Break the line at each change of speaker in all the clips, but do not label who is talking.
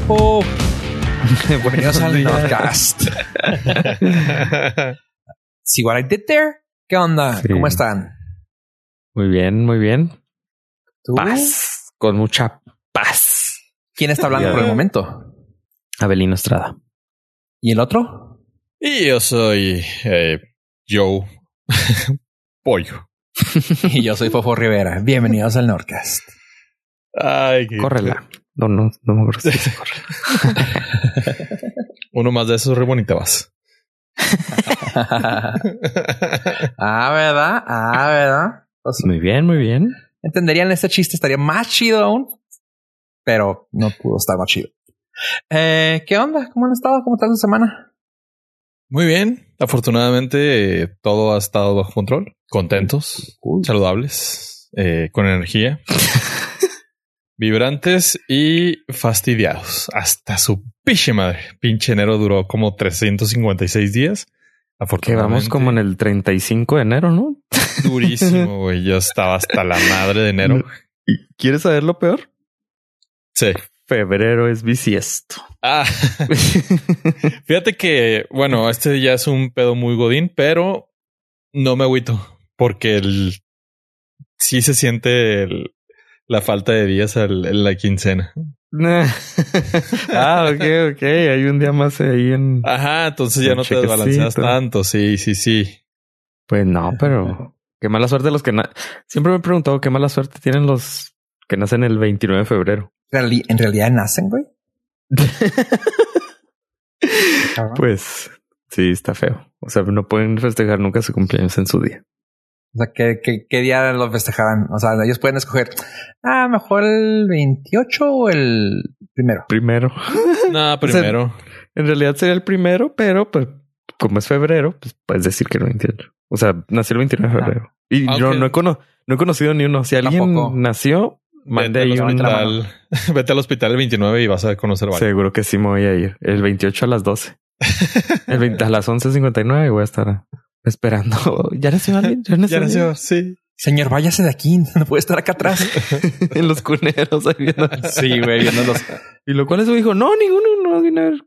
grupo. Bienvenidos al Nordcast. See what I did there? ¿Qué onda?
Sí.
¿Cómo están?
Muy bien, muy bien.
¿Tú?
Paz. Con mucha paz.
¿Quién está hablando por el momento?
Abelino Estrada.
¿Y el otro?
Y yo soy eh, Joe Pollo.
y yo soy Fofo Rivera. Bienvenidos al Nordcast.
Ay, qué-
Córrela. No, no, no me acuerdo.
Uno más de esos re bonita vas.
ah, ¿verdad? Ah, ¿verdad? Pues,
Muy bien, muy bien.
entenderían este chiste, estaría más chido aún, pero no pudo estar más chido. Eh, ¿Qué onda? ¿Cómo han estado? ¿Cómo está su semana?
Muy bien. Afortunadamente todo ha estado bajo control. Contentos, saludables, eh, con energía, vibrantes y fastidiados. Hasta su pinche madre. Pinche enero duró como 356 días.
Que vamos como en el 35 de enero, ¿no?
durísimo, güey. Yo estaba hasta la madre de enero.
¿Y quieres saber lo peor?
Sí.
Febrero es bisiesto.
Ah, fíjate que, bueno, este ya es un pedo muy godín, pero no me agüito porque el, sí se siente el- la falta de días al- en la quincena.
ah, ok, ok. Hay un día más ahí en.
Ajá, entonces ya no te desbalanceas tanto. Sí, sí, sí.
Pues no, pero qué mala suerte los que na- siempre me he preguntado qué mala suerte tienen los que nacen el 29 de febrero.
¿En realidad nacen, güey? Cabrón.
Pues sí, está feo. O sea, no pueden festejar nunca su cumpleaños en su día.
O sea, ¿qué, qué, qué día lo festejarán? O sea, ellos pueden escoger, ah, mejor el 28 o el primero.
Primero.
No, primero.
En realidad sería el primero, pero pues como es febrero, pues puedes decir que el 28. O sea, nació el 29 de febrero. Y yo
Aunque-
no he, cono- no he conocido ni uno. Si alguien
Tampoco.
nació, mande
Vete
ahí
al,
un...
hospital, vete al hospital el 29 y vas a conocer varios.
Seguro que sí me voy a ir. El 28 a las 12. El 20 a las 11.59 voy a estar esperando. ¿Ya nació alguien? ¿Ya nació,
Ya nació,
alguien?
sí.
Señor, váyase de aquí. No puede estar acá atrás.
en los cuneros. ahí viendo.
sí, güey, viéndolos.
Y lo cual eso dijo, no, ninguno no viene a ver.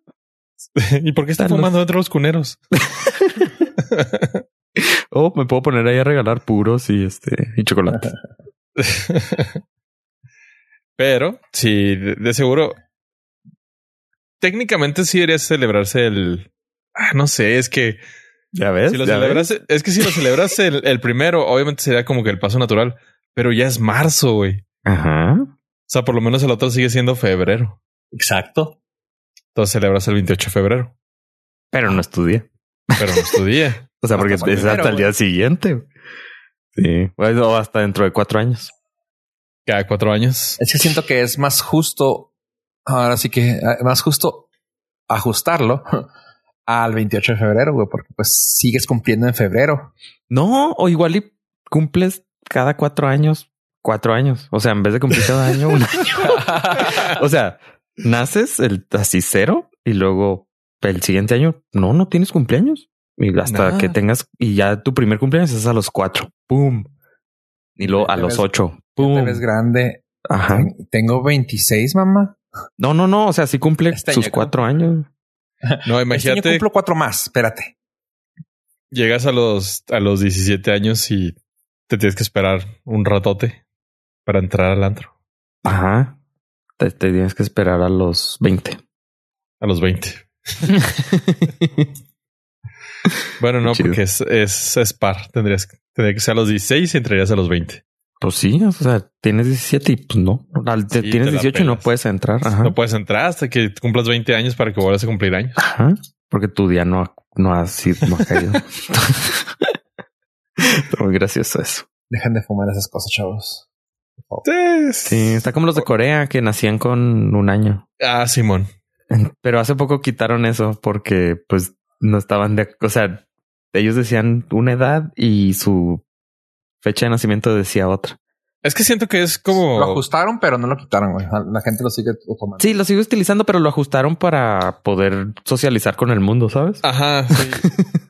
¿Y por qué está fumando dentro de los cuneros?
Oh, me puedo poner ahí a regalar puros y este y chocolate.
Pero sí, de, de seguro. Técnicamente sí debería celebrarse el. Ah, no sé, es que
¿Ya ves?
si lo
¿Ya
celebras,
ves?
es que si lo celebras el, el primero, obviamente sería como que el paso natural, pero ya es marzo, güey.
Ajá.
O sea, por lo menos el otro sigue siendo febrero.
Exacto.
Entonces celebras el 28 de febrero,
Pero no estudié.
pero no es tu día.
O sea, porque
Hasta
es
primero,
hasta el
güey.
día siguiente. Sí. O hasta dentro de cuatro años.
Cada cuatro años.
Es que siento que es más justo, ahora sí que eh, más justo ajustarlo al 28 de febrero, güey, porque pues sigues cumpliendo en febrero.
No, o igual y cumples cada cuatro años, cuatro años. O sea, en vez de cumplir cada año, un año. O sea, naces el así cero y luego el siguiente año no, no tienes cumpleaños. Y hasta
Nada.
que tengas y ya tu primer cumpleaños es a los cuatro. Pum. Y luego a los
ves-
ocho.
Te
Pum.
ves grande.
Ajá.
Ten- Tengo 26, mamá.
No, no, no. O sea, sí cumple
Este
sus cuatro años.
No,
Este año
imagínate,
cumplo cuatro más. Espérate.
llegas a los, a los 17 años y te tienes que esperar un ratote para entrar al antro
Ajá. Te, te tienes que esperar a los 20.
a los 20. Bueno, no,
Chido.
porque es, es, es par. Tendrías que- tendría que ser a los 16 y entrarías a los 20.
Pues sí, o sea, tienes 17 y pues no. Al- te-
Sí,
tienes
te la
18 y no puedes entrar. Ajá.
No puedes entrar hasta que cumplas 20 años para que vuelvas a cumplir años.
Ajá. Porque tu día no ha, no ha sido, no ha caído. Está muy gracioso eso.
Dejen de fumar esas cosas, chavos.
Sí, está como los de Corea que nacían con un año.
Ah, Simón.
Pero hace poco quitaron eso porque pues no estaban de, o sea, ellos decían una edad y su fecha de nacimiento decía otra.
Es que siento que es
Lo
como.
ajustaron, pero no lo quitaron, güey. La gente lo sigue tomando.
Sí, lo sigo utilizando, pero lo ajustaron para poder socializar con el mundo, ¿sabes?
Ajá. sí.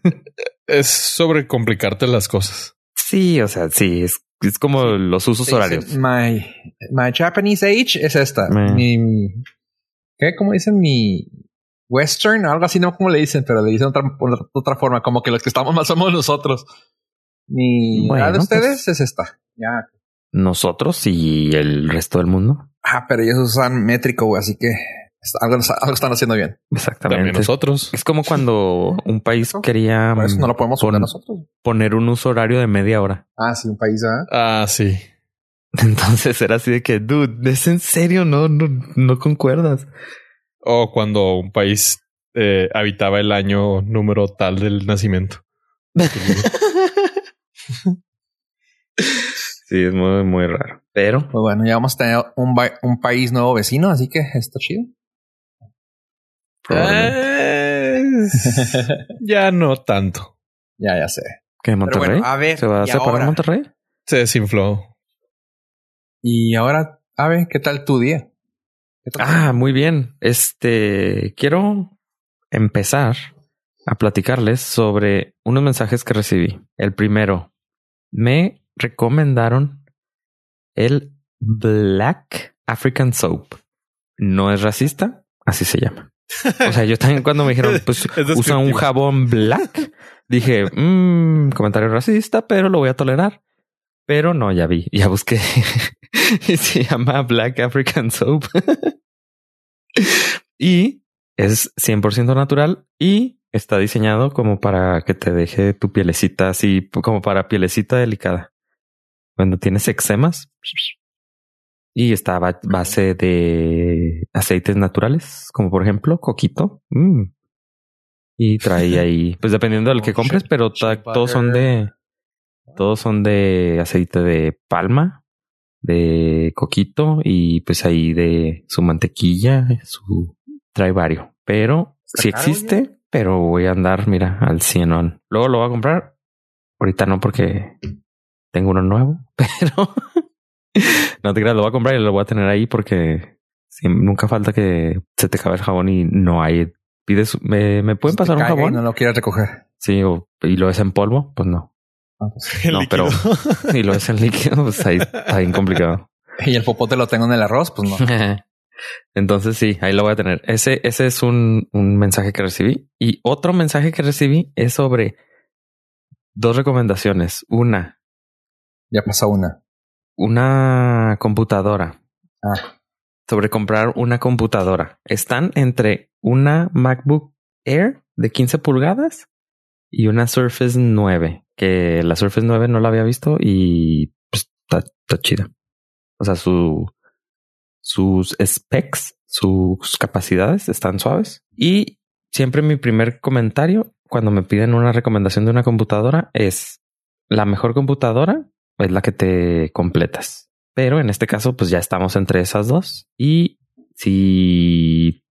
es sobre complicarte las cosas.
Sí, o sea, sí, es, es como los usos
Te
horarios.
My, my Japanese age es esta. Mi ¿Qué? ¿Cómo dicen mi Western? Algo así, no como le dicen, pero le dicen otra, otra forma, como que los que estamos más somos nosotros. Mi
Bueno,
de ustedes
pues-
es esta. Ya.
Nosotros y el resto del mundo.
Ah, pero ellos usan métrico, güey, así que algo, algo están haciendo bien.
También
Exactamente.
nosotros.
Es como cuando un país quería
no lo podemos
pon-
poner nosotros.
poner un uso horario de media hora.
Ah, sí, un país, ¿ah?
Ah, sí.
Entonces era así de que, dude, ¿es en serio? No, no, no concuerdas.
O cuando un país eh, habitaba el año número tal del nacimiento.
Sí, es muy, muy raro. Pero
Pues bueno, ya vamos a tener un, un país nuevo vecino, así que está chido.
probablemente.
Eh, ya no tanto.
Ya, ya sé.
¿Qué, Monterrey?
bueno, a ver.
¿Se va a separar
ahora-
Monterrey?
Se desinfló.
Y ahora, a ver, ¿qué tal tu día?
Ah, muy bien. Este, quiero empezar a platicarles sobre unos mensajes que recibí. El primero, me recomendaron el Black African Soap. No es racista, así se llama. O sea, yo también cuando me dijeron, pues usa un jabón black, dije, mmm, comentario racista, pero lo voy a tolerar. Pero no, ya vi, ya busqué. y se llama Black African Soap. y es 100% natural y está diseñado como para que te deje tu pielecita así, como para pielecita delicada. Cuando tienes eczemas. Y está base de aceites naturales, como por ejemplo coquito. Mm. Y trae ahí, pues dependiendo del que
Oh,
compres,
shea-
pero todos son de, todos son de aceite de palma, de coquito y pues ahí de su mantequilla, su trae varios. Pero
caro,
existe, pero voy a andar, mira, al cienón. Luego lo voy a comprar. Ahorita no porque tengo uno nuevo, pero no te creas, lo voy a comprar y lo voy a tener ahí porque sí, nunca falta que se te acabe el jabón y no hay. Pides, ¿me, me pueden pasar un
y
jabón?
No lo quieres recoger.
Sí, o, y lo es en polvo, pues no.
Ah, pues.
No,
líquido.
pero- Y lo es en líquido, pues ahí está bien complicado.
Y el popote lo tengo en el arroz, pues no.
Entonces sí, ahí lo voy a tener. Ese, ese es un, un mensaje que recibí. Y otro mensaje que recibí es sobre dos recomendaciones. Una,
Ya pasó una.
una computadora.
Ah,
Sobre comprar una computadora. Están entre una MacBook Air de 15 pulgadas y una Surface 9. Que la Surface 9 no la había visto y pues, está, está chida. O sea, su, sus specs, sus capacidades están suaves. Y siempre mi primer comentario cuando me piden una recomendación de una computadora es la mejor computadora es la que te completas. Pero en este caso, pues ya estamos entre esas dos. Y si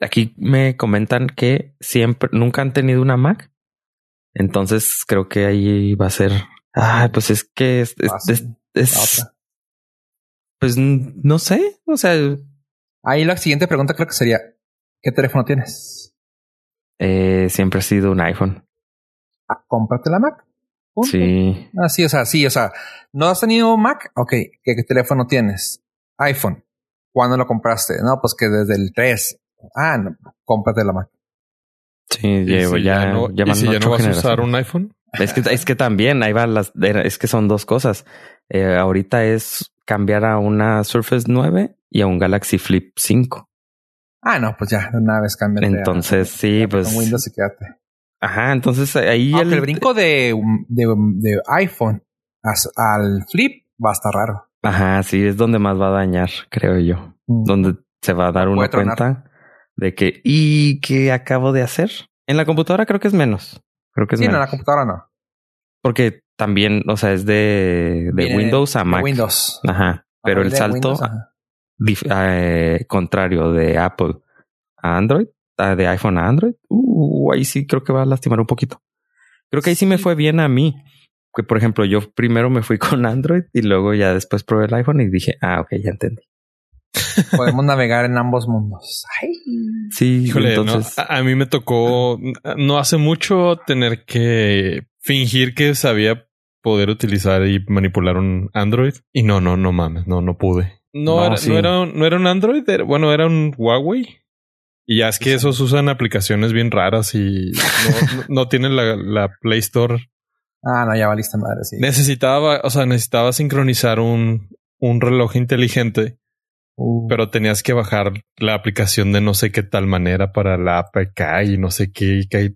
aquí me comentan que siempre, nunca han tenido una Mac. Entonces creo que ahí va a ser. Ah, pues es que es, es-. Pues no sé. O sea,
Ahí la siguiente pregunta creo que sería: ¿Qué teléfono tienes?
eh, siempre ha sido un iPhone.
Ah, cómprate la Mac. Punto.
Sí.
Ah, sí, o sea, sí, o sea, ¿no has tenido Mac? Ok, ¿qué, qué teléfono tienes? iPhone. ¿Cuándo lo compraste? No, pues que desde el 3. Ah, no, cómprate la Mac.
Sí, llevo
si
ya.
no,
ya
y si ya no vas a usar un iPhone.
Es que, es que también ahí van las, es que son dos cosas. Eh, ahorita es cambiar a una Surface 9 y a un Galaxy Flip 5.
Ah, no, pues ya, una vez cámbiate. a-
Entonces, sí,
con
pues.
Windows y quédate.
Ajá, entonces ahí
Aunque
el,
el brinco de, de, de iPhone al flip va a estar raro.
Ajá, sí, es donde más va a dañar, creo yo.
Mm.
Donde se va a dar una
tronar.
cuenta de que, ¿y qué acabo de hacer? En la computadora creo que es menos. Creo que es
Sí, no, en
menos.
la computadora no.
Porque también, o sea, es de, de Windows a
de
Mac.
Windows.
Ajá. Pero el salto
Windows,
eh, contrario de Apple a Android, de iPhone a Android, uh, ahí sí creo que va a lastimar un poquito. Creo que ahí sí me fue bien a mí. Que por ejemplo, yo primero me fui con Android y luego ya después probé el iPhone y dije, ah, ok, ya entendí.
Podemos navegar en ambos mundos. Ay.
Sí,
Híjole, no,
entonces.
a, a mí me tocó no hace mucho tener que fingir que sabía poder utilizar y manipular un Android. Y no, no, no mames, no, no pude. No,
No,
era,
sí.
no, era, un, no era un Android, era- bueno, era un Huawei. Y ya es que esos usan aplicaciones bien raras y no, no- no tienen la, la Play Store.
Ah, no, ya valiste madre, sí.
Necesitaba, o sea, necesitaba sincronizar un, un reloj inteligente,
Uh,
pero tenías que bajar la aplicación de no sé qué tal manera para la APK y no sé qué. Y que,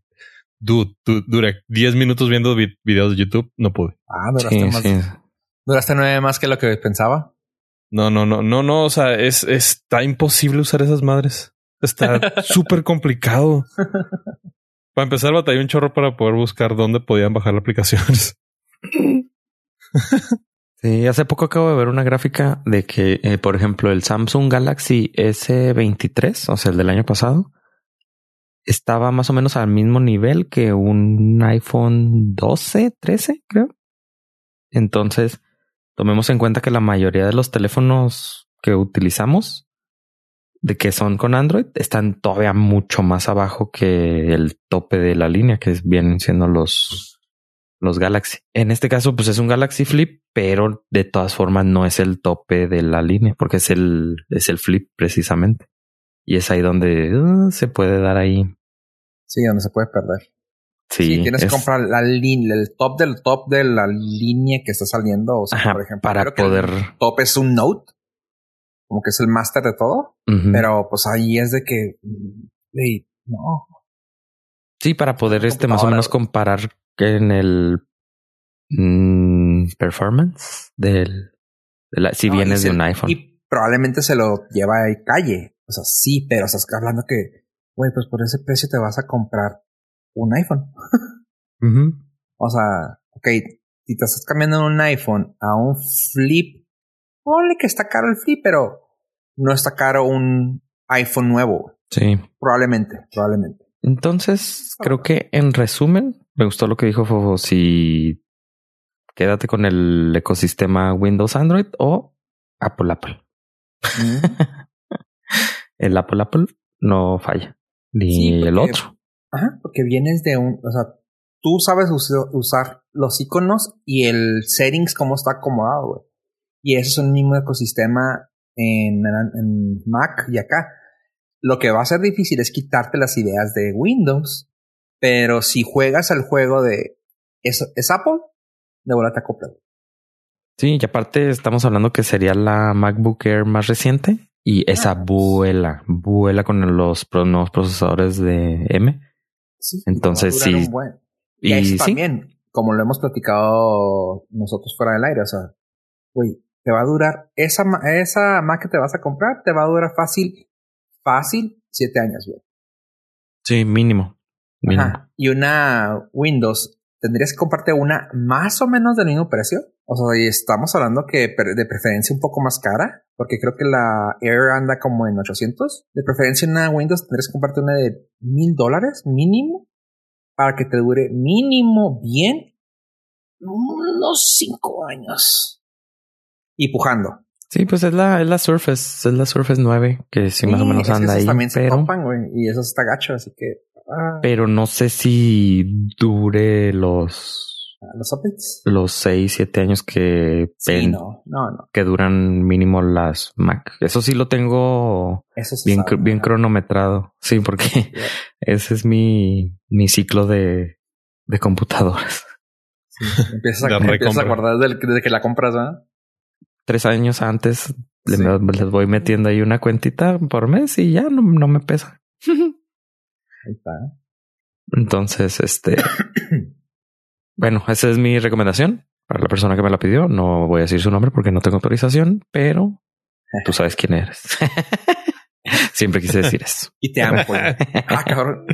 dude, du- duré 10 minutos viendo vi- videos de YouTube. No pude.
ah, duraste
Sí,
más.
sí.
Duraste nueve más que lo que pensaba.
No, no, no, no, no. O sea, es, está imposible usar esas madres. Está súper complicado. Para empezar, batallé un chorro para poder buscar dónde podían bajar la aplicación.
Sí, hace poco acabo de ver una gráfica de que, eh, por ejemplo, el Samsung Galaxy S23, o sea, el del año pasado, estaba más o menos al mismo nivel que un iPhone 12, 13, creo. Entonces, tomemos en cuenta que la mayoría de los teléfonos que utilizamos, de que son con Android, están todavía mucho más abajo que el tope de la línea, que vienen siendo los, los Galaxy. En este caso, pues es un Galaxy Flip, pero de todas formas no es el tope de la línea, porque es el, es el Flip precisamente. Y es ahí donde uh, se puede dar ahí.
Sí, donde se puede perder.
Sí,
Sí, tienes
es-
que comprar la línea, el top del top de la línea que está saliendo. O sea,
Ajá,
por ejemplo,
para
creo que el
poder.
top es un Note, como que es el máster de todo. Pero pues ahí es de que, no.
Sí, para poder este más o menos comparar en el mm, performance del, de la- si
No,
vienes
se-
de un iPhone.
Y probablemente se lo lleva a calle. O sea, sí, pero estás hablando que, güey, pues por ese precio te vas a comprar un iPhone. O sea, ok, si te estás cambiando un iPhone a un flip, ponle que está caro el flip, pero no está caro un iPhone nuevo.
Sí.
Probablemente, probablemente.
Entonces, creo que en resumen, me gustó lo que dijo Fofo. Si quédate con el ecosistema Windows Android o Apple Apple.
Mm.
El Apple Apple no falla. Ni
Sí,
el otro.
Ajá, porque vienes de un, o sea, tú sabes us- usar los iconos y el settings cómo está acomodado, güey. Y eso es un mismo ecosistema en, en Mac y acá. Lo que va a ser difícil es quitarte las ideas de Windows, pero si juegas al juego de es, es Apple, de vuelta te acoplas.
Sí, y aparte estamos hablando que sería la MacBook Air más reciente y esa
Ah.
vuela, vuela con los nuevos procesadores de M.
Sí,
Entonces, sí.
buen. Y,
Y
eso
sí,
también, como lo hemos platicado nosotros fuera del aire, o sea, güey, te va a durar, esa, esa Mac que te vas a comprar, te va a durar fácil, fácil, siete años, bien.
sí, mínimo. mínimo.
Ajá. Y una Windows, tendrías que comprarte una más o menos del mismo precio. O sea, y estamos hablando que de preferencia un poco más cara, porque creo que la Air anda como en 800. De preferencia una Windows tendrías que comprarte una de mil dólares mínimo para que te dure mínimo bien unos cinco años. Y pujando.
Sí, pues es la, es la Surface, es la Surface 9, que sí, más o
Sí,
menos anda ahí,
también se
pero,
topan, güey. Y eso está gacho, así que... ah,
pero no sé si dure los,
los updates.
los 6, 7 años que,
Sí,
pen-
no, no, no.
que duran mínimo las Mac. Eso sí lo tengo
Eso
bien,
sabe,
bien cronometrado. Sí, porque
Yeah.
ese es mi, mi ciclo de, de computadoras.
Sí, empiezas a, empiezas a guardar del- desde que la compras, ¿verdad?
Tres años antes le-
Sí.
les voy metiendo ahí una cuentita por mes y ya no, no me pesa.
Ahí está.
Entonces, este, bueno, esa es mi recomendación para la persona que me la pidió. No voy a decir su nombre porque no tengo autorización, pero tú sabes quién eres. Siempre quise decir eso.
Y te amo, güey. Ah, cabrón.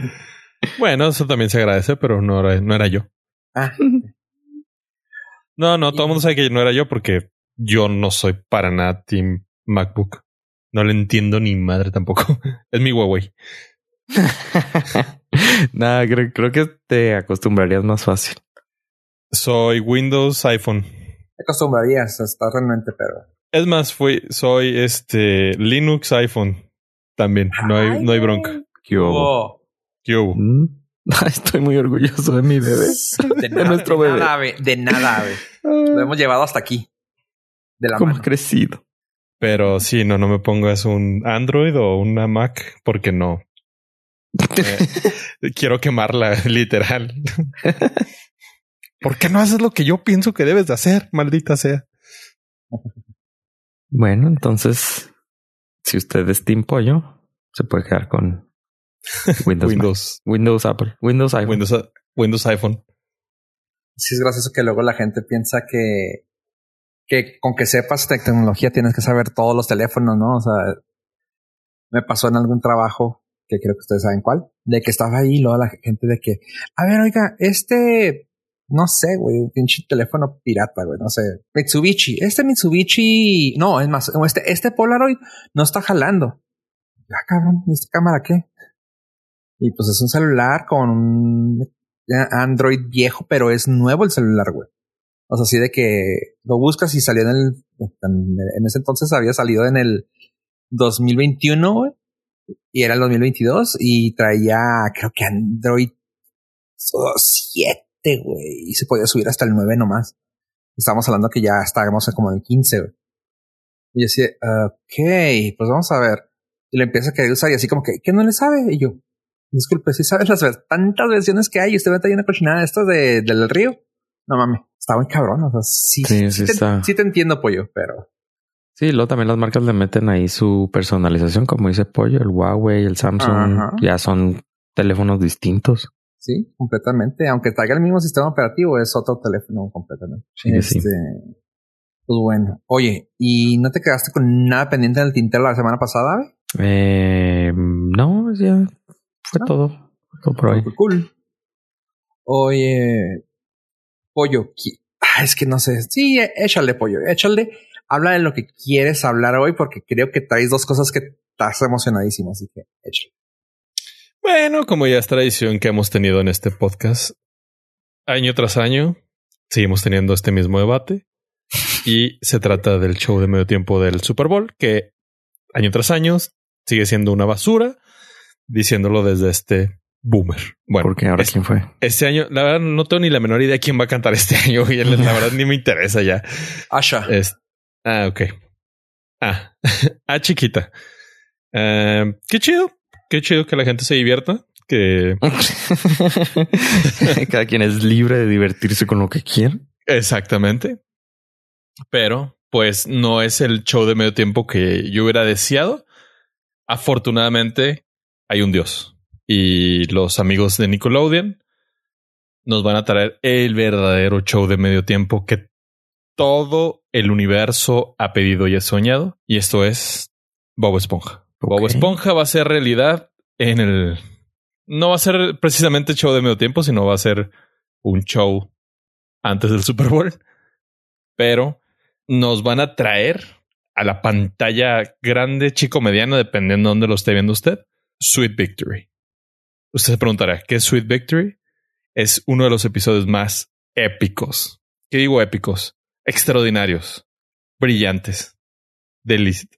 Bueno, eso también se agradece, pero no era, no era yo.
Ah,
No, no, todo el mundo sabe que no era yo porque yo no soy para nada Team MacBook. No le entiendo ni madre tampoco. Es mi Huawei.
Nada, creo, creo que te acostumbrarías más fácil.
Soy Windows iPhone.
te acostumbrarías a estar realmente, pero.
Es más, fui, soy este Linux iPhone también. No hay, no hay bronca.
¿Qué hubo?
¿Qué hubo?
Mm. Estoy muy orgulloso de mi bebé.
de nada,
nuestro
de
bebé.
Nada, ave, de nada, ave. Lo hemos llevado hasta aquí. De la
Como
mano.
ha crecido.
Pero sí, no, no me pongas un Android o una Mac porque no. Eh, quiero quemarla, literal. ¿Por qué no haces lo que yo pienso que debes de hacer, maldita sea?
Bueno, entonces, si usted es Team Pollo, se puede quedar con Windows.
Windows.
Windows Apple. Windows iPhone.
Windows, Windows iPhone.
Sí, es gracioso que luego la gente piensa que, que con que sepas tecnología tienes que saber todos los teléfonos, ¿no? O sea, me pasó en algún trabajo que creo que ustedes saben cuál, de que estaba ahí luego la gente de que, a ver, oiga, este, no sé, güey, un pinche teléfono pirata, güey, no sé, Mitsubishi, este Mitsubishi, no, es más, este, este Polaroid no está jalando. Ya, cabrón, ¿y esta cámara qué? Y pues es un celular con Android viejo, pero es nuevo el celular, güey. O sea, así de que lo buscas y salió en el, en ese entonces había salido en el 2021, güey. Y era el 2022 y traía, creo que Android 7, güey. Y se podía subir hasta el 9 nomás. Estábamos hablando que ya estábamos como en el 15, güey. Y yo decía, ok, pues vamos a ver. Y le empieza a querer usar y así como que, ¿qué no le sabe? Y yo, disculpe, si sabes las tantas versiones que hay y usted ve ahí una cochinada de estas de, del río. No mames, está muy cabrón. O sea, sí, sí, sí, te, sí te entiendo, pollo, pero
Sí, luego también las marcas le meten ahí su personalización, como dice Pollo, el Huawei, el Samsung, ya son teléfonos distintos.
Sí, completamente. Aunque traiga el mismo sistema operativo, es otro teléfono completamente. este, Pues bueno. Oye, ¿y no te quedaste con nada pendiente en el tintero la semana pasada?
Eh, no, ya fue todo. Todo por ahí.
Cool. Oye, Pollo, ah, es que no sé. Sí, échale, Pollo, échale habla de lo que quieres hablar hoy porque creo que traes dos cosas que estás emocionadísimo, así que hecho.
Bueno, como ya es tradición que hemos tenido en este podcast, año tras año, seguimos teniendo este mismo debate y se trata del show de medio tiempo del Super Bowl, que año tras año sigue siendo una basura, diciéndolo desde este boomer. Bueno,
porque ahora quién fue?
Este año, la verdad, no tengo ni la menor idea quién va a cantar este año y la verdad ni me interesa ya.
Asha.
Ah, ok. Ah, ah, chiquita. Em, qué chido. Qué chido que la gente se divierta. Que
cada quien es libre de divertirse con lo que quiera.
Exactamente. Pero, pues, no es el show de medio tiempo que yo hubiera deseado. Afortunadamente, hay un Dios. Y los amigos de Nickelodeon nos van a traer el verdadero show de medio tiempo que todo el universo ha pedido y ha soñado. Y esto es Bob Esponja. Bob Esponja va a ser realidad en el... No va a ser precisamente show de medio tiempo, sino va a ser un show antes del Super Bowl. Pero nos van a traer a la pantalla grande, chico, mediana, dependiendo de dónde lo esté viendo usted, Sweet Victory. Usted se preguntará, ¿qué es Sweet Victory? Es uno de los episodios más épicos. ¿Qué digo épicos? extraordinarios, brillantes,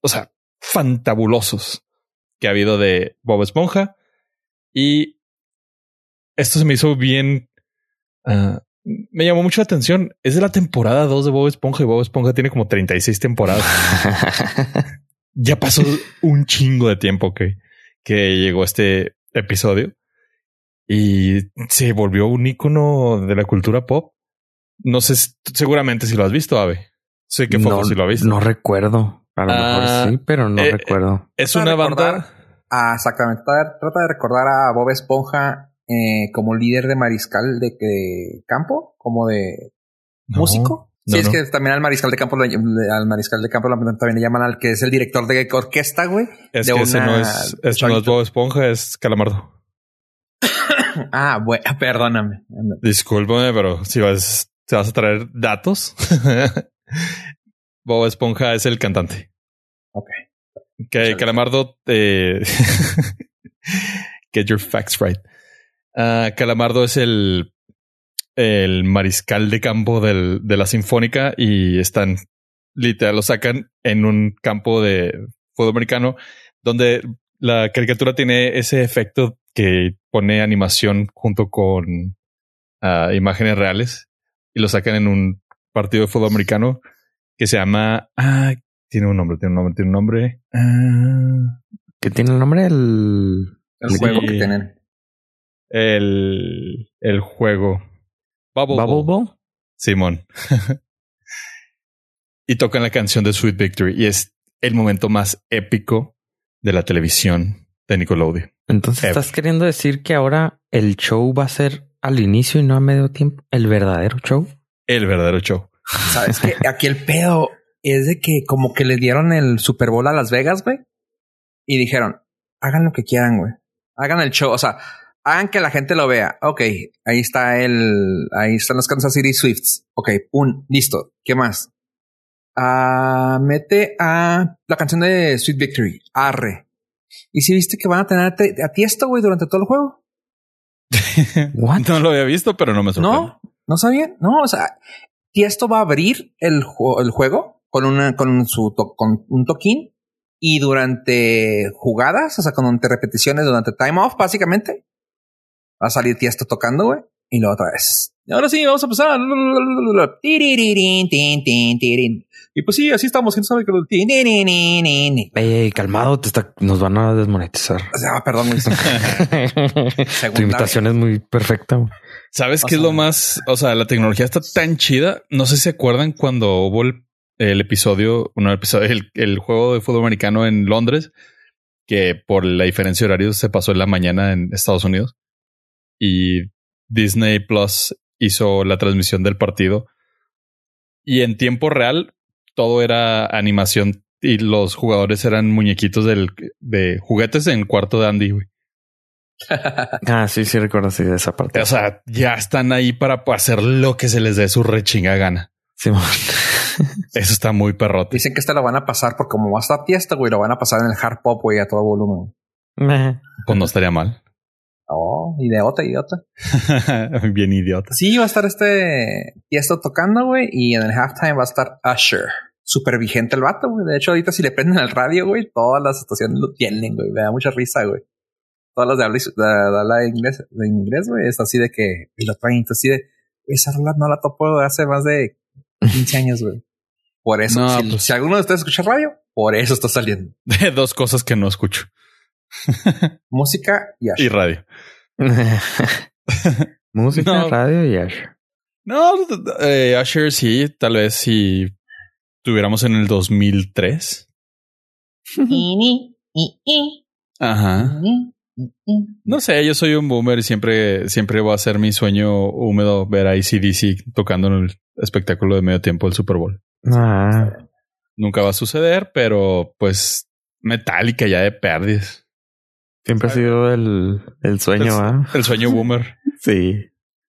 o sea, fantabulosos que ha habido de Bob Esponja. Y esto se me hizo bien. Uh, me llamó mucho la atención. Es de la temporada 2 de Bob Esponja y Bob Esponja tiene como 36 temporadas. ya pasó un chingo de tiempo que, que llegó este episodio y se volvió un icono de la cultura pop. No sé, seguramente si lo has visto, Ave. Sé que fue si lo has visto.
No recuerdo. A lo mejor ah, sí, pero no eh, recuerdo.
Es una banda.
Ah, exactamente. Trata de recordar a Bob Esponja eh, como líder de mariscal de, campo, como de músico. sí, es que también al mariscal de campo, al mariscal de campo también le llaman al que es el director de orquesta, güey.
Es que ese no es, no es Bob Esponja, es Calamardo.
ah, bueno, perdóname.
Discúlpame, pero si vas te vas a traer datos. Bob Esponja es el cantante.
Ok.
Que Calamardo eh, Get your facts right. Ah, Calamardo es el, el mariscal de campo del, de la Sinfónica y están literal, lo sacan en un campo de fútbol americano donde la caricatura tiene ese efecto que pone animación junto con ah, imágenes reales y lo sacan en un partido de fútbol americano que se llama. Ah, tiene un nombre, tiene un nombre, tiene un nombre.
Ah, ¿Qué tiene el nombre? El,
el juego que tienen.
el, el juego. Bubble,
Bubble
Ball.
Ball.
Simón. y tocan la canción de Sweet Victory y es el momento más épico de la televisión de Nickelodeon.
Entonces
Ever.
estás queriendo decir que ahora el show va a ser al inicio y no a medio tiempo. El verdadero show.
El verdadero show.
Sabes que aquí el pedo es de que como que le dieron el Super Bowl a Las Vegas, güey. Y dijeron, hagan lo que quieran, güey. Hagan el show. O sea, hagan que la gente lo vea. Ok, ahí está el, ahí están los Kansas City Swifts. Ok, un, listo. ¿Qué más? Ah, mete a la canción de Sweet Victory. Arre. Y si viste que van a tener a, a Tiesto, güey, durante todo el juego.
What?
No lo había visto, pero no me sorprende.
No, no sabían. No, o sea, Tiesto va a abrir el, ju- el juego con una, con su to- con un toquín y durante jugadas, o sea, con durante repeticiones, durante time off, básicamente, va a salir Tiesto tocando, güey, y luego otra vez. Y ahora sí, vamos a empezar. Y pues sí, así estamos. ¿Quién sabe que lo Tiriririn.
Ey, calmado, te está, nos van a desmonetizar.
O sea, perdón, güey.
tu imitación es muy perfecta. güey.
¿Sabes qué es lo más? O sea, la tecnología está tan chida. No sé si se acuerdan cuando hubo el, el episodio, no el episodio, el, el juego de fútbol americano en Londres, que por la diferencia de horarios se pasó en la mañana en Estados Unidos y Disney Plus hizo la transmisión del partido y en tiempo real todo era animación y los jugadores eran muñequitos del, de juguetes en cuarto de Andy. güey.
Ah, sí, sí, recuerdo sí, de esa parte.
O sea, ya están ahí para hacer lo que se les dé su rechinga gana.
Simón.
Eso está muy perrote.
Dicen que este lo van a pasar porque como va a estar Tiesto, güey, lo van a pasar en el hard pop, güey, a todo volumen.
Pues no estaría mal.
Oh, idiota, idiota.
Bien idiota.
Sí, va a estar este Tiesto tocando, güey, y en el halftime va a estar Usher. Súper vigente el vato, güey. De hecho, ahorita si le prenden el radio, güey, todas las estaciones lo tienen, güey. Me da mucha risa, güey. Todas las de habla, de, de habla inglés, de inglés, güey, es así de que y lo traen, entonces así de, "Güey, esa rola no la topo hace más de 15 años, güey. Por eso,
No,
si,
pues-
si alguno de ustedes escucha radio, por eso está saliendo.
De dos cosas que no escucho.
Música y
radio.
Música,
No.
radio y Asher.
No, eh, Usher sí, tal vez si tuviéramos en el 2003. Ajá. No sé, yo soy un boomer y siempre, siempre va a ser mi sueño húmedo ver a ACDC tocando en el espectáculo de medio tiempo del Super Bowl.
Ah,
Nunca va a suceder, pero pues Metallica ya de pérdidas.
siempre ha sido el, el sueño,
El-
¿ah?
El sueño boomer.
Sí.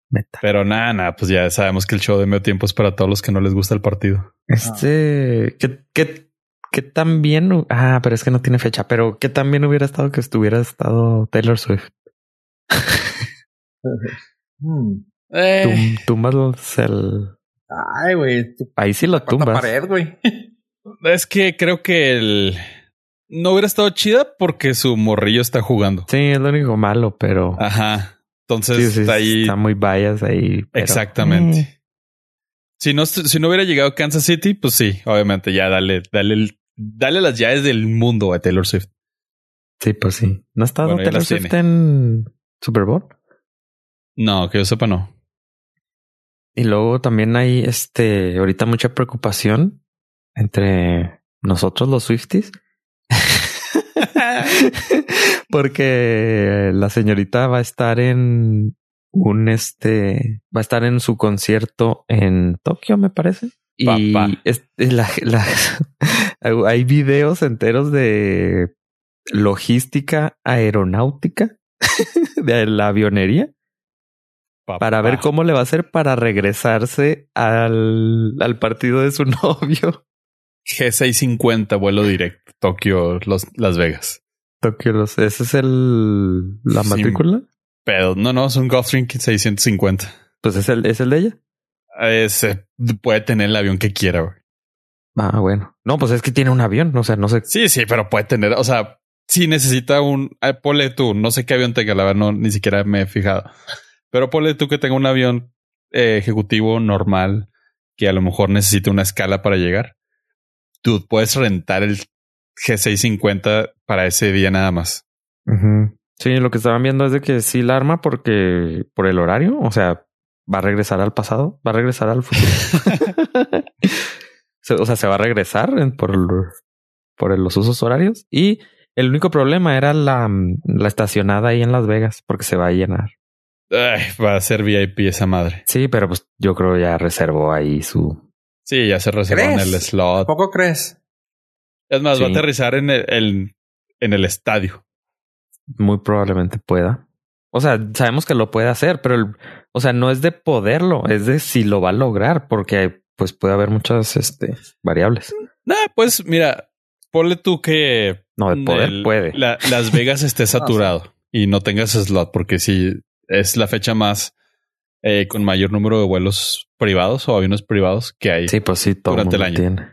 Meta.
Pero nada, nada, pues ya sabemos que el show de medio tiempo es para todos los que no les gusta el partido.
Este, ¿qué, qué, qué tan bien? hu- Ah, pero es que no tiene fecha, pero ¿qué tan bien hubiera estado que estuviera estado Taylor Swift?
Hmm.
Eh,
Tum- el...
Ay, güey,
Ahí sí lo tumbas.
pared, güey.
es que creo que el no hubiera estado chida porque su morrillo está jugando.
Sí, es lo único malo, pero...
Ajá. Entonces
sí, sí,
está ahí.
está muy bias ahí. pero-
Exactamente.
Eh,
Si no, si no hubiera llegado a Kansas City, pues sí, obviamente ya dale, dale, el- dale las llaves del mundo a Taylor Swift.
sí, pues sí. ¿No ha estado
Bueno,
Taylor Swift
tiene.
en Super Bowl?
No, que yo sepa, no.
Y luego también hay este ahorita mucha preocupación entre nosotros los Swifties. Porque la señorita va a estar en un este va a estar en su concierto en Tokio, me parece. Y
Papá.
es- la- la- hay videos enteros de logística aeronáutica de la avionería para ver cómo le va a hacer para regresarse al, al partido de su novio.
G650, vuelo directo, Tokio, Los, Las Vegas.
Tokio, los- ese es el la matrícula.
Pero no, no, es un Gulfstream 650.
Pues es el, es el de ella.
Puede tener el avión que quiera. güey.
Ah, bueno. No, pues es que tiene un avión. O sea, no sé.
Sí, sí, pero puede tener, o sea, si necesita un, eh, ponle tú, no sé qué avión tenga, la verdad, no, ni siquiera me he fijado, pero ponle tú que tenga un avión eh, ejecutivo normal que a lo mejor necesite una escala para llegar. Tú puedes rentar el G650 para ese día nada más.
Sí, lo que estaban viendo es de que sí la arma porque por el horario, o sea, va a regresar al pasado, va a regresar al futuro. o sea, se va a regresar por, por los usos horarios y el único problema era la, la estacionada ahí en Las Vegas porque se va a llenar.
Ay, va a ser VIP esa madre.
Sí, pero pues yo creo ya reservó ahí su.
Sí, ya se reservó en el slot.
¿Poco crees?
Es más, va a aterrizar en el, en el estadio.
Muy probablemente pueda. O sea, sabemos que lo puede hacer, pero el, o sea, no es de poderlo, es de si lo va a lograr, porque pues puede haber muchas este, variables.
Nah, pues mira, ponle tú que
no de poder puede.
Las Vegas esté saturado y no tengas slot, porque si es la fecha más eh, con mayor número de vuelos privados o aviones privados que hay.
Sí, pues sí, todo durante el año. Tiene.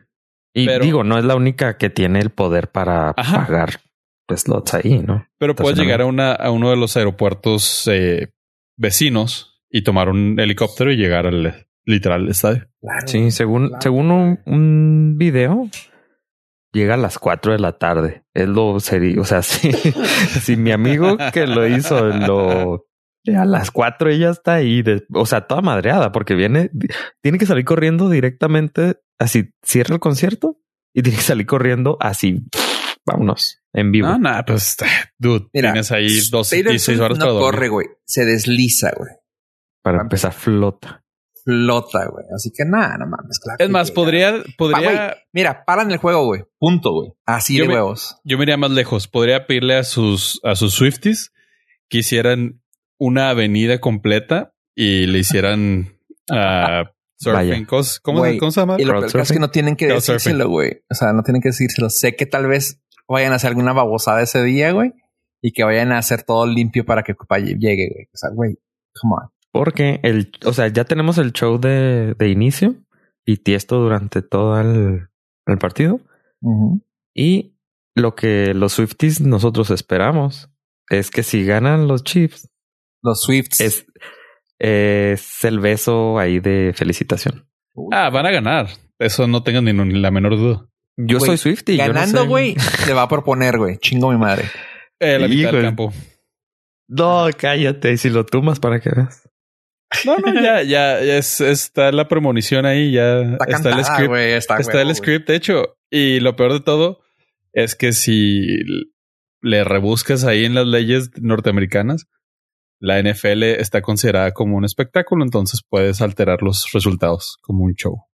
Y digo, no es la única que tiene el poder para pagar slots ahí, ¿no?
Pero puedes llegar a, una, a uno de los aeropuertos eh, vecinos y tomar un helicóptero y llegar al literal estadio.
sí, según, según un, un, video, llega a las 4 de la tarde. Es lo serio. O sea, si, si mi amigo que lo hizo lo a las 4 ella está ahí, o sea, toda madreada, porque viene, tiene que salir corriendo directamente, así cierra el concierto y tiene que salir corriendo así, vámonos, en vivo.
No, nada, pues, dude, tienes ahí dos y seis horas
no corre, güey, se desliza, güey.
Para empezar, flota.
Flota, güey. Así que nada, no mames.
Claro es más, podría, podría.
mira, paran el juego, güey. Punto, güey. Así de huevos.
Yo me iría más lejos. Podría pedirle a sus, a sus Swifties que hicieran una avenida completa y le hicieran uh, surfing. ¿Cómo, ¿Cómo, se llama?
Y lo peor es que no tienen que decírselo, güey. O sea, no tienen que decírselo. Sé que tal vez vayan a hacer alguna babosada ese día, güey. Y que vayan a hacer todo limpio para que llegue, güey. O sea, güey, come on.
Porque el, o sea, ya tenemos el show de, de inicio y tiesto durante todo el, el partido. Y lo que los Swifties nosotros esperamos es que si ganan los Chiefs,
los Swifts.
Es, es el beso ahí de felicitación.
Ah, van a ganar. Eso no tengan ni, la menor duda.
Yo soy Swifty.
Ganando, güey, te va a proponer, güey. Chingo mi madre.
Eh, la mitad del campo.
No, cállate. Si lo tumas para que veas.
No, no, ya, ya, es, está la premonición ahí, ya está, el script. está, el script hecho. Y lo peor de todo es que si le rebuscas ahí en las leyes norteamericanas, la NFL está considerada como un espectáculo, entonces puedes alterar los resultados como un show.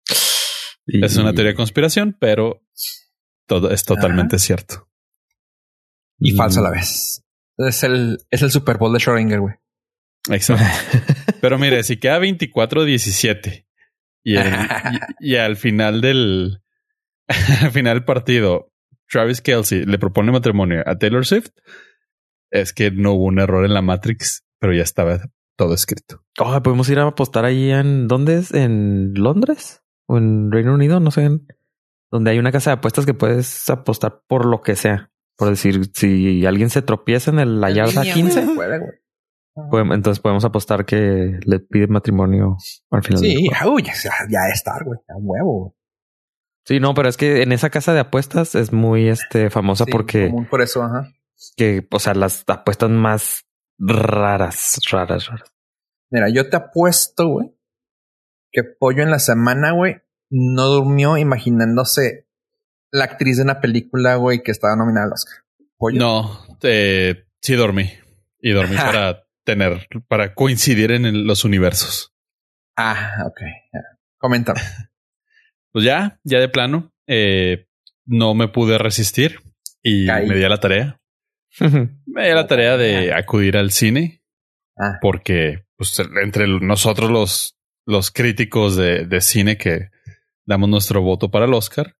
Es una teoría de conspiración, pero todo es totalmente cierto.
Y falso a la vez. Es el, es el Super Bowl de Schrödinger, güey.
Exacto. pero mire, si queda 24-17 y, y, al final del al final del partido, Travis Kelsey le propone matrimonio a Taylor Swift, es que no hubo un error en la Matrix pero ya estaba todo escrito.
Oh, podemos ir a apostar ahí en ¿dónde es? ¿En Londres? ¿O en Reino Unido? No sé, donde hay una casa de apuestas que puedes apostar por lo que sea. Por decir, si alguien se tropieza en el, la yarda 15, entonces podemos apostar que le pide matrimonio al final.
Sí, ya, ya está, güey, a huevo.
Sí, no, pero es que en esa casa de apuestas es muy este famosa porque
por eso, ajá.
Que, o sea, las apuestas más raras, raras, raras.
Mira, yo te apuesto, güey, que Pollo en la semana, güey, no durmió imaginándose la actriz de una película, güey, que estaba nominada al Oscar.
¿Pollo? No, eh, sí dormí. Y dormí para tener, para coincidir en los universos.
Ah, ok. Coméntame.
Pues ya, ya de plano, eh, no me pude resistir y me di a la tarea. Me dio la tarea de acudir al cine ah. porque pues, entre nosotros los, los críticos de, de, cine que damos nuestro voto para el Oscar,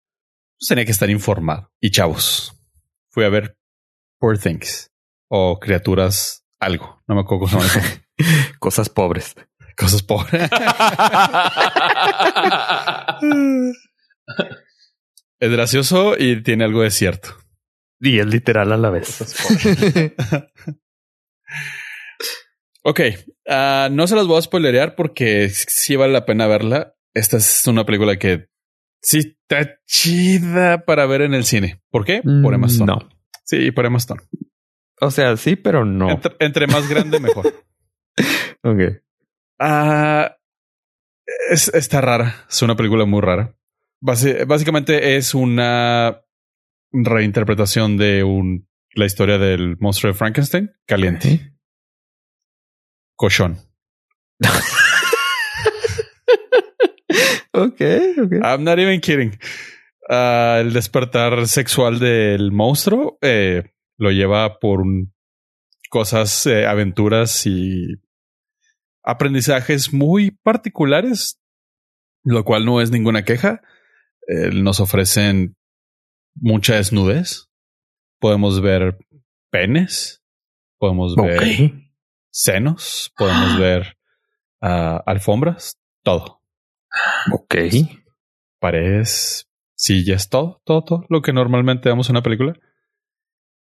pues, tenía que estar informado. Y chavos, fui a ver Poor Things o Criaturas algo. No me acuerdo cómo se llama.
Cosas pobres.
Cosas pobres. es gracioso y tiene algo de cierto.
Y es literal a la vez.
ok, uh, no se las voy a spoilerear porque sí vale la pena verla. Esta es una película que sí está chida para ver en el cine. ¿Por qué? Por
Emma
Stone.
No.
Sí, por Emma Stone.
O sea, sí, pero no.
Entre, entre más grande, mejor.
Ok.
Ah, es, está rara. Es una película muy rara. Basi- básicamente es una reinterpretación de un, la historia del monstruo de Frankenstein caliente. Cochón.
Ok, ok.
I'm not even kidding. Ah, el despertar sexual del monstruo eh, lo lleva por un- cosas, eh, aventuras y aprendizajes muy particulares, lo cual no es ninguna queja. Eh, nos ofrecen mucha desnudez. Podemos ver penes, podemos ver senos, podemos ver ah, alfombras, todo.
Ok.
paredes, sillas, todo, todo, todo lo que normalmente vemos en una película.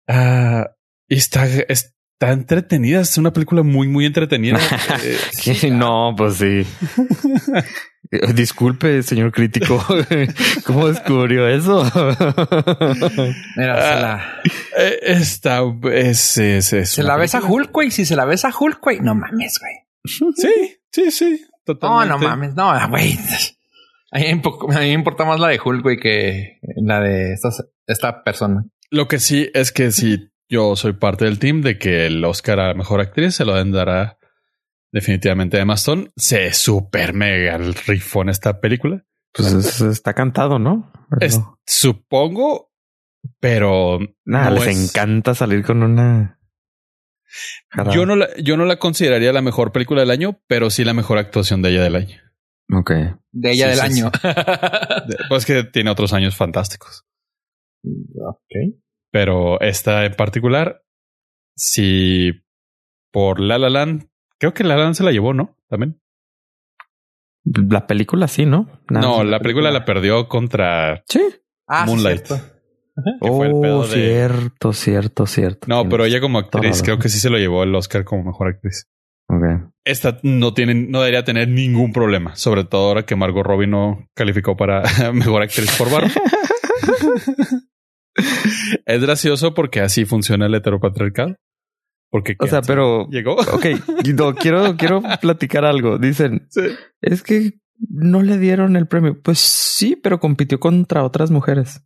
Ah, y está, está entretenida. Es una película muy, muy entretenida. Eh,
no, pues sí. Disculpe, señor crítico. ¿Cómo descubrió eso?
Mira,
Ah,
se la,
eh, está, es, es, es
se la ves a. Hulk, güey. Si se la ves a Hulk, güey, no mames, güey.
Sí, sí, sí.
No,
Totalmente.
no mames, no, güey. A mí, me impo- a mí me importa más la de Hulk, güey, que la de esta, esta persona.
Lo que sí es que si yo soy parte del team de que el Oscar a mejor actriz se lo dará definitivamente a Emma Stone. Se super mega rifó en esta película.
Pues es- está cantado, ¿no?
Supongo, pero
Nada,
no
les
es-
encanta salir con una.
Yo no, la, yo no la consideraría la mejor película del año, pero sí la mejor actuación de ella del año.
Ok.
De ella
Sí,
del
sí,
año.
Pues que tiene otros años fantásticos.
Ok.
Pero esta en particular, si por La La Land, creo que La La Land se la llevó, ¿no? También.
La película sí, ¿no? Nada
no, la película la perdió contra.
Sí.
Ah, sí,
Moonlight.
cierto.
que fue el pedo
Oh,
de-
cierto, cierto, cierto.
No, pero ella como actriz, creo que sí se lo llevó el Oscar como mejor actriz.
Ok.
Esta no tiene, no debería tener ningún problema, sobre todo ahora que Margot Robbie no calificó para mejor actriz por Barro. es gracioso porque así funciona el heteropatriarcado. Porque
O sea,
¿quién
pero
llegó.
ok, no, quiero, quiero platicar algo. Dicen,
Sí.
es que no le dieron el premio. Pues sí, pero compitió contra otras mujeres.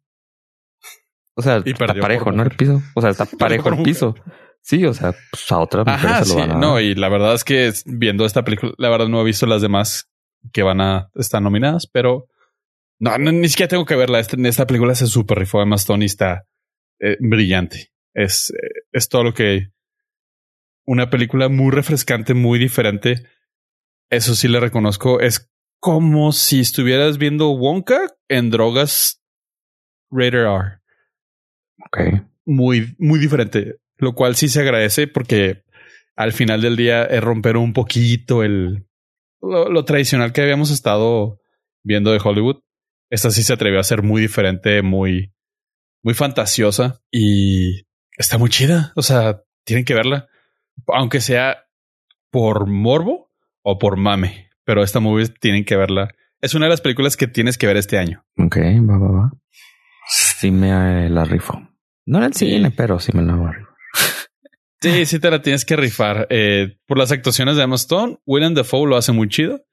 O sea,
Y
está parejo, ¿no? El piso. O sea, está parejo el piso. Sí, o sea, pues a otras mujeres
Ajá,
se lo
sí.
van a.
No, y la verdad es que viendo esta película, la verdad no he visto las demás que van a estar nominadas, pero no, no, ni siquiera tengo que verla. Esta, esta película se super rifó de Stone y está eh, brillante. Es, eh, es todo lo que una película muy refrescante, muy diferente. Eso sí le reconozco. Es como si estuvieras viendo Wonka en drogas Rated R
Ok.
muy, muy diferente, lo cual sí se agradece porque al final del día es romper un poquito el lo, lo tradicional que habíamos estado viendo de Hollywood. Esta sí se atrevió a ser muy diferente, muy, muy fantasiosa y está muy chida. O sea, tienen que verla, aunque sea por morbo o por mame, pero esta movie tienen que verla. Es una de las películas que tienes que ver este año.
Ok, va, va, va. Sí me eh, la rifo. No en el
Sí.
cine, pero sí me la rifar.
Sí, sí te la tienes que rifar. Eh, por las actuaciones de Emma Stone, Willem Dafoe lo hace muy chido.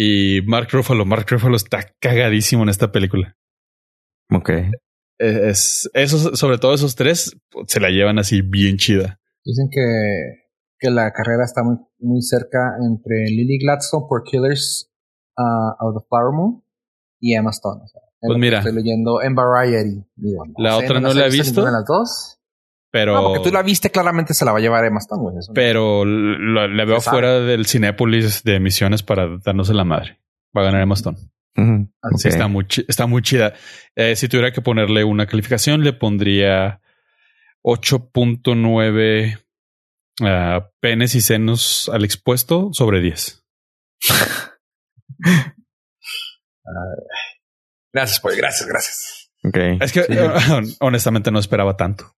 Y Mark Ruffalo, Mark Ruffalo está cagadísimo en esta película.
Ok.
Eh, Es, esos, sobre todo esos tres, se la llevan así bien chida.
Dicen que, que la carrera está muy, muy cerca entre Lily Gladstone por Killers uh, of the Flower Moon y Emma Stone. O sea, es
Pues mira.
Estoy leyendo en Variety. Digo, no
La
sé,
otra no
las
la he
visto de las dos.
Pero,
No, porque tú la viste, claramente se la va a llevar Emma Stone, güey. Eso no-
pero la, la veo fuera del Cinépolis de Misiones para darnos la madre. Va a ganar Emma Stone. Sí,
Ok.
está muy, está muy chida. Eh, si tuviera que ponerle una calificación, le pondría 8.9 ah, penes y senos al expuesto sobre 10.
Gracias, pues, gracias, gracias.
Ok.
Es que
Sí.
honestamente no esperaba tanto.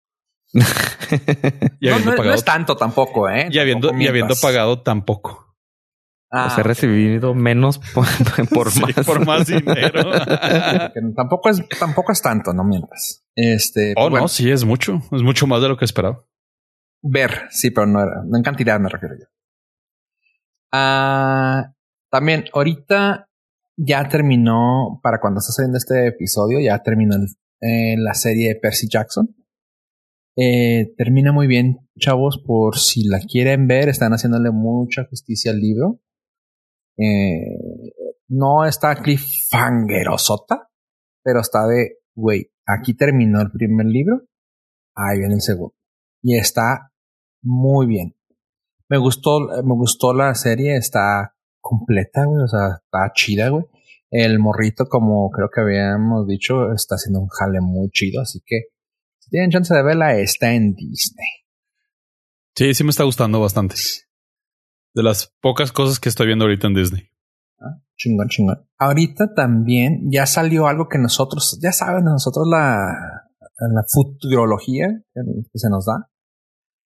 Y
No,
habiendo
no- no
pagado,
es tanto tampoco, ¿eh?
y habiendo,
Tampoco
y habiendo pagado tan poco.
Ah,
o sea, he recibido menos por, por
Sí,
más.
por más dinero.
tampoco es, tampoco es tanto, no mientas. Este,
oh,
pues, bueno,
no, sí, es mucho. Es mucho más de lo que esperaba.
Ver, sí, pero no era, no en cantidad me refiero yo. Ah, también ahorita ya terminó, para cuando está saliendo este episodio, ya terminó eh, la serie de Percy Jackson. Eh, termina muy bien, chavos, por si la quieren ver, están haciéndole mucha justicia al libro. Eh, no está cliffhangerosota, pero está de, güey, aquí terminó el primer libro, ahí viene el segundo. Y está muy bien. Me gustó, me gustó la serie, está completa, güey, o sea, está chida, güey. El morrito, como creo que habíamos dicho, está haciendo un jale muy chido, así que si tienen chance de verla, está en Disney.
Sí, sí me está gustando bastante. De las pocas cosas que estoy viendo ahorita en Disney.
Ah, chingón, chingón. Ahorita también ya salió algo que nosotros, ya saben, nosotros la, la futurología que se nos da.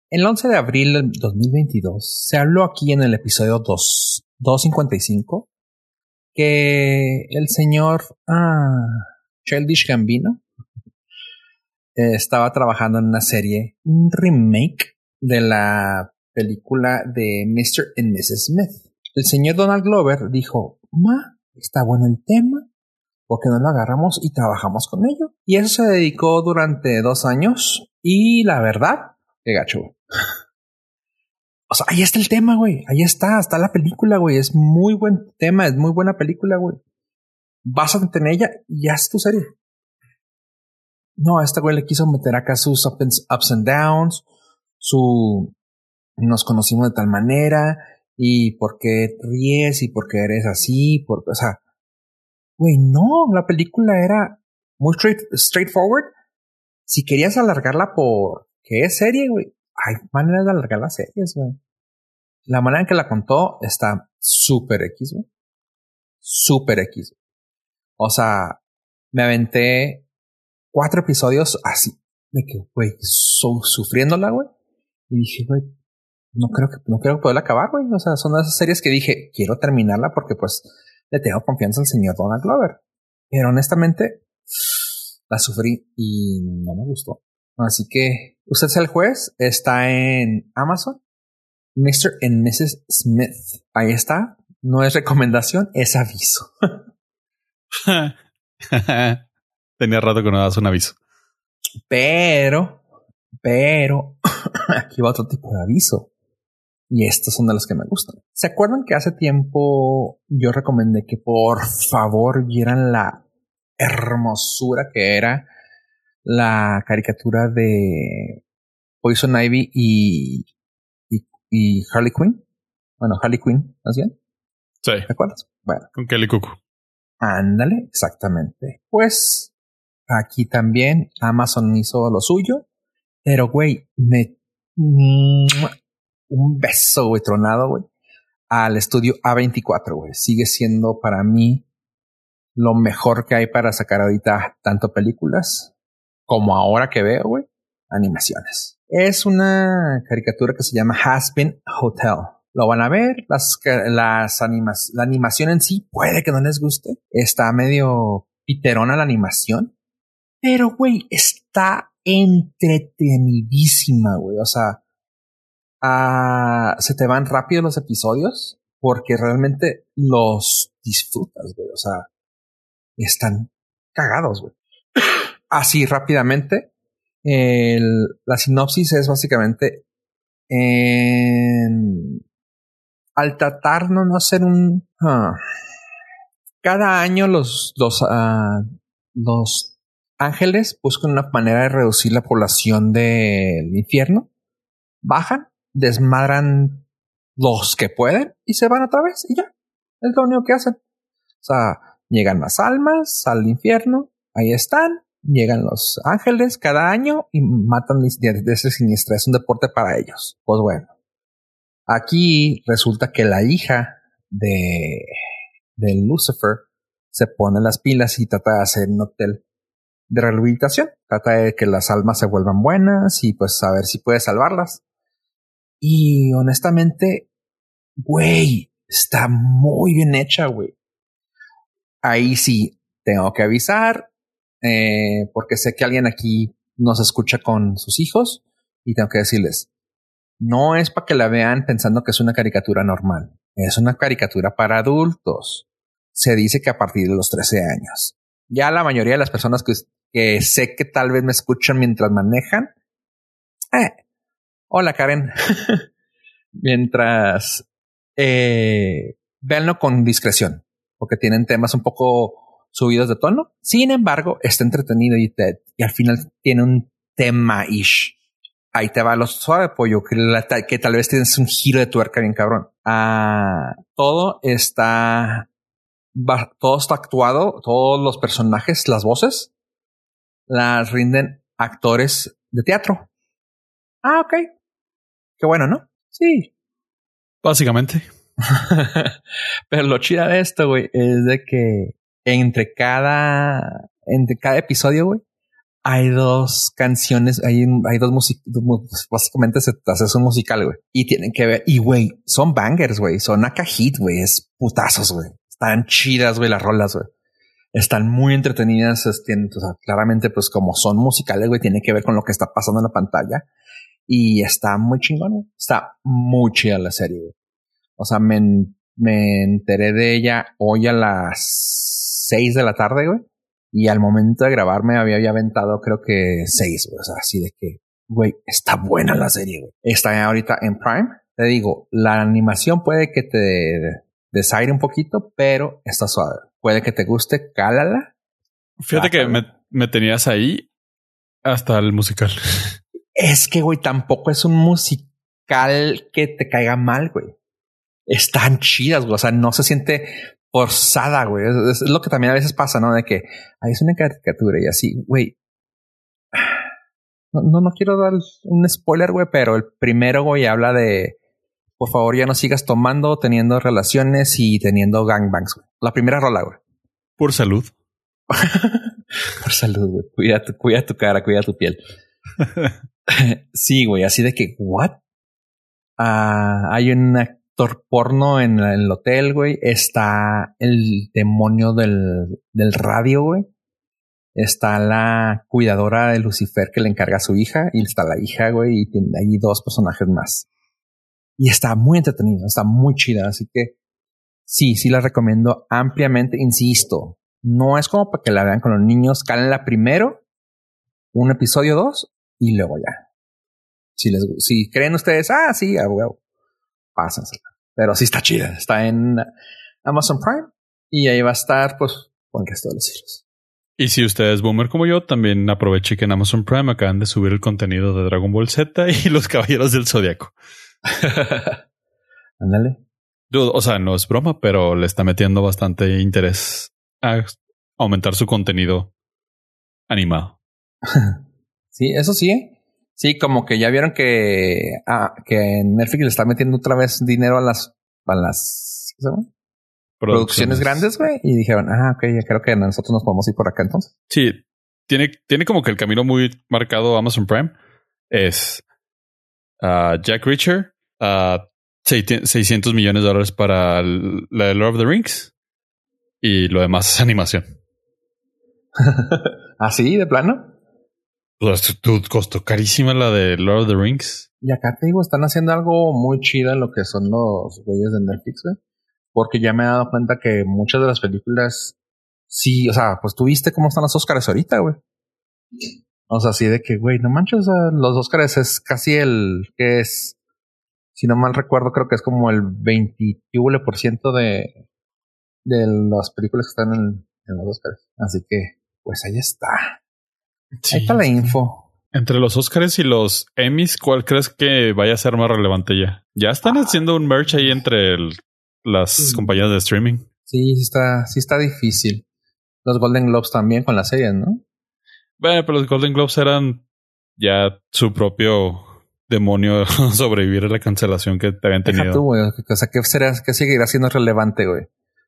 El 11 de abril del 2022 se habló aquí en el episodio 2, 255 que el señor ah, Childish Gambino eh, estaba trabajando en una serie, un remake de la película de Mr. and Mrs. Smith. El señor Donald Glover dijo, Ma, está bueno el tema, ¿por qué no lo agarramos y trabajamos con ello? Y eso se dedicó durante dos años y la verdad, qué gacho. O sea, ahí está el tema, güey. Ahí está, está la película, güey. Es muy buen tema, es muy buena película, güey. Básate en ella y es tu serie. No, este güey le quiso meter acá sus ups and downs, su nos conocimos de tal manera y por qué ríes y por qué eres así, por, o sea, güey, no, la película era muy straight, straightforward. Si querías alargarla por que es serie, güey, hay maneras de alargar las series, güey. La manera en que la contó está súper X, güey. Súper X. O sea, me aventé cuatro episodios así, de que, güey, sufriéndola, güey. Y dije, güey, no creo que, no creo poder acabar, güey. O sea, son esas series que dije, quiero terminarla porque pues le tengo confianza al señor Donald Glover. Pero honestamente, la sufrí y no me gustó. Así que usted es el juez, está en Amazon, Mr. and Mrs. Smith. Ahí está. No es recomendación, es aviso.
Tenía rato que no das un aviso.
Pero, pero, aquí va otro tipo de aviso. Y estos son de los que me gustan. ¿Se acuerdan que hace tiempo yo recomendé que por favor vieran la hermosura que era la caricatura de Poison Ivy y, y, Harley Quinn. Bueno, Harley Quinn, ¿no bien?
Sí.
¿Te acuerdas? Bueno.
Con Kelly Cuckoo.
Ándale, exactamente. Pues aquí también Amazon hizo lo suyo. Pero, güey, me... Un beso, güey, tronado, güey. Al estudio A24, güey. Sigue siendo para mí lo mejor que hay para sacar ahorita tanto películas como ahora que veo, güey, animaciones. Es una caricatura que se llama Has Been Hotel. Lo van a ver, las, las animas, la animación en sí puede que no les guste. Está medio piterona la animación. Pero, güey, está entretenidísima, güey. O sea, uh, se te van rápido los episodios porque realmente los disfrutas, güey. O sea, están cagados, güey así rápidamente. la sinopsis es básicamente al tratar no, no hacer un ah, cada año los los, ah, los ángeles buscan una manera de reducir la población del infierno bajan desmadran los que pueden y se van otra vez y ya es lo único que hacen o sea llegan más almas al infierno ahí están llegan los ángeles cada año y matan de, ese siniestra. Es un deporte para ellos. Pues bueno, aquí resulta que la hija de, de Lucifer se pone las pilas y trata de hacer un hotel de rehabilitación. Trata de que las almas se vuelvan buenas y pues a ver si puede salvarlas. Y honestamente, güey, está muy bien hecha, güey. Ahí sí, tengo que avisar, eh, porque sé que alguien aquí nos escucha con sus hijos y tengo que decirles, no es para que la vean pensando que es una caricatura normal. Es una caricatura para adultos. Se dice que a partir de los 13 años. Ya la mayoría de las personas que, que sé que tal vez me escuchan mientras manejan. Eh, hola Karen. mientras eh, véanlo con discreción, porque tienen temas un poco subidos de tono. Sin embargo, está entretenido y, y al final tiene un tema ish ahí te va lo suave pollo, que, que tal vez tienes un giro de tuerca bien cabrón. Ah, todo está, todo está actuado, todos los personajes, las voces, las rinden actores de teatro. Ah, ok. Qué bueno, ¿no? Sí.
Básicamente.
Pero lo chida de esto, güey, es de que entre cada, entre cada episodio, güey, hay dos canciones, hay, hay dos músicas, básicamente se hace un musical, güey, y tienen que ver, y güey, son bangers, güey, son acá hit, güey, es putazos, güey, están chidas, güey, las rolas, güey, están muy entretenidas, o sea, claramente, pues como son musicales, güey, tiene que ver con lo que está pasando en la pantalla, y está muy chingón, está muy chida la serie, güey. O sea, me, me enteré de ella hoy a las seis de la tarde, güey y al momento de grabarme había, había aventado creo que seis, güey. O sea, así de que, güey, está buena la serie, güey. Está ahorita en Prime. Te digo, la animación puede que te desaire un poquito, pero está suave. Puede que te guste, cálala.
Fíjate que me, me tenías ahí hasta el musical.
Es que, güey, tampoco es un musical que te caiga mal, güey. Están chidas, güey. O sea, no se siente forzada, güey. Es, lo que también a veces pasa, ¿no? De que ahí es una caricatura y así, güey. No, no, quiero dar un spoiler, güey, pero el primero, güey, habla de por favor ya no sigas tomando, teniendo relaciones y teniendo gangbangs, güey. La primera rola, güey.
Por salud.
por salud, güey. Cuida tu, cuida tu cara, cuida tu piel. sí, güey, así de que, ¿what? Ah, hay una porno en, el hotel, güey. Está el demonio del, del radio, güey. Está la cuidadora de Lucifer que le encarga a su hija. Y está la hija, güey. Y tiene ahí dos personajes más. Y está muy entretenido, está muy chida. Así que sí, sí la recomiendo ampliamente. Insisto, no es como para que la vean con los niños. Cálenla primero, un episodio dos y luego ya. Si les, si creen ustedes, ah, sí, a pásensela. Pero sí está chida. Está en Amazon Prime y ahí va a estar, pues, con el resto de los hilos.
Y si usted es boomer como yo, también aproveche que en Amazon Prime acaban de subir el contenido de Dragon Ball Z y los Caballeros del Zodiaco.
Ándale.
o sea, no es broma, pero le está metiendo bastante interés a aumentar su contenido animado.
sí, eso sí. ¿eh? Sí, como que ya vieron que, ah, que Netflix le está metiendo otra vez dinero a las, a las producciones. grandes, güey. Y dijeron, ah, ok, ya creo que nosotros nos podemos ir por acá entonces.
Sí, tiene, tiene como que el camino muy marcado Amazon Prime. Es uh, Jack Reacher, uh, 600 millones de dólares para la de Lord of the Rings y lo demás es animación.
¿Así, de plano?
Pues, costó carísima la de Lord of the Rings.
Y acá te digo, están haciendo algo muy chido en lo que son los güeyes de Netflix, güey. Porque ya me he dado cuenta que muchas de las películas, sí, o sea, pues tú viste cómo están los Oscars ahorita, güey. O sea, así de que, güey, no manches, los Oscars es casi el que es, si no mal recuerdo, creo que es como el 21% de, de las películas que están en, en los Oscars. Así que, pues ahí está. Ahí está la info.
Entre los Oscars y los Emmys, ¿cuál crees que vaya a ser más relevante ya? Ya están haciendo un merch ahí entre las compañías de streaming.
Sí, sí está, sí está difícil. Los Golden Globes también con la serie, ¿no?
Bueno, pero los Golden Globes eran ya su propio demonio sobrevivir a la cancelación que te habían tenido.
Tú, güey. O sea, ¿qué, será, qué seguirá siendo relevante, güey?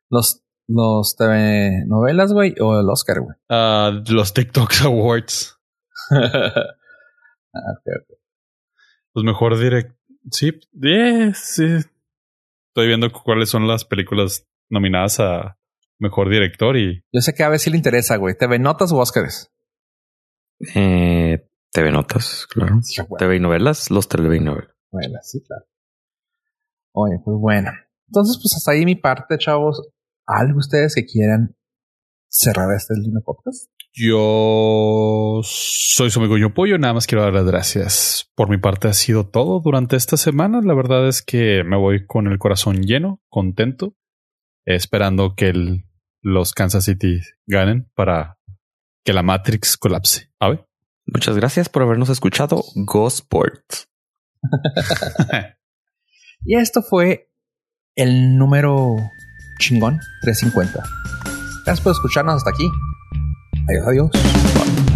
Los los TV novelas, güey, o el Oscar, güey.
Uh, los TikTok Awards.
ah, okay, okay.
Pues mejor direct. Sí, sí. Estoy viendo cuáles son las películas nominadas a mejor director y.
Yo sé que a veces le interesa, güey. ¿TV Notas o Oscars?
Eh, TV Notas, claro. TV y novelas, los TV y novelas.
Bueno, sí, claro. Oye, pues bueno. Entonces, pues hasta ahí mi parte, chavos. ¿Algo ustedes que quieran cerrar este lindo podcast?
Yo soy su amigo Yo Pollo. Nada más quiero dar las gracias. Por mi parte ha sido todo durante esta semana. La verdad es que me voy con el corazón lleno, contento, esperando que el, los Kansas City ganen para que la Matrix colapse. A ver.
Muchas gracias por habernos escuchado. Go Sports.
y esto fue el número chingón 350. Gracias por escucharnos hasta aquí. Adiós, adiós.